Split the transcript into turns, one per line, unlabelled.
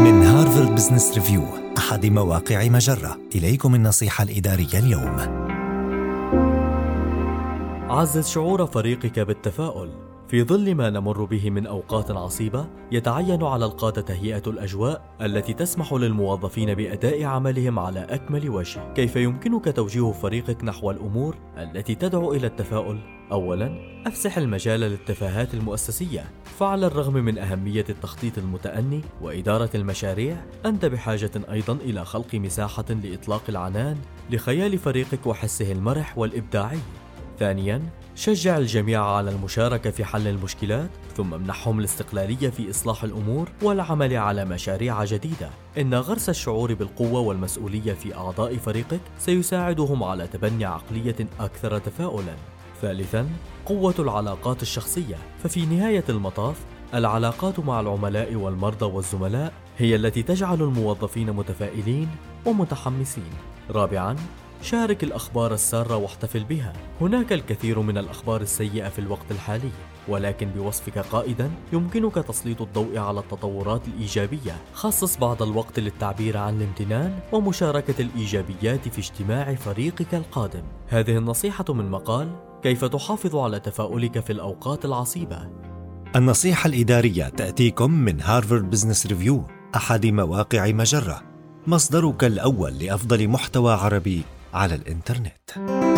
من هارفارد بزنس ريفيو أحد مواقع مجرة. إليكم النصيحة الإدارية اليوم.
عزز شعور فريقك بالتفاؤل. في ظل ما نمر به من أوقات عصيبة يتعين على القادة تهيئه الأجواء التي تسمح للموظفين بأداء عملهم على أكمل وجه. كيف يمكنك توجيه فريقك نحو الأمور التي تدعو إلى التفاؤل؟ اولا أفسح المجال للتفاهات المؤسسية. فعلى الرغم من أهمية التخطيط المتأني وإدارة المشاريع أنت بحاجة أيضا إلى خلق مساحة لإطلاق العنان لخيال فريقك وحسه المرح والإبداعي. ثانيا شجع الجميع على المشاركة في حل المشكلات ثم امنحهم الاستقلالية في إصلاح الأمور والعمل على مشاريع جديدة. إن غرس الشعور بالقوة والمسؤولية في أعضاء فريقك سيساعدهم على تبني عقلية أكثر تفاؤلا. ثالثا قوة العلاقات الشخصية. ففي نهاية المطاف العلاقات مع العملاء والمرضى والزملاء هي التي تجعل الموظفين متفائلين ومتحمسين. رابعا شارك الأخبار السارة واحتفل بها. هناك الكثير من الأخبار السيئة في الوقت الحالي ولكن بوصفك قائدا يمكنك تسليط الضوء على التطورات الإيجابية خصص بعض الوقت للتعبير عن الامتنان ومشاركة الإيجابيات في اجتماع فريقك القادم. هذه النصيحة من مقال كيف تحافظ على تفاؤلك في الأوقات العصيبة؟
النصيحة الإدارية تأتيكم من هارفارد بزنس ريفيو أحد مواقع مجرة. مصدرك الأول لأفضل محتوى عربي. على الإنترنت.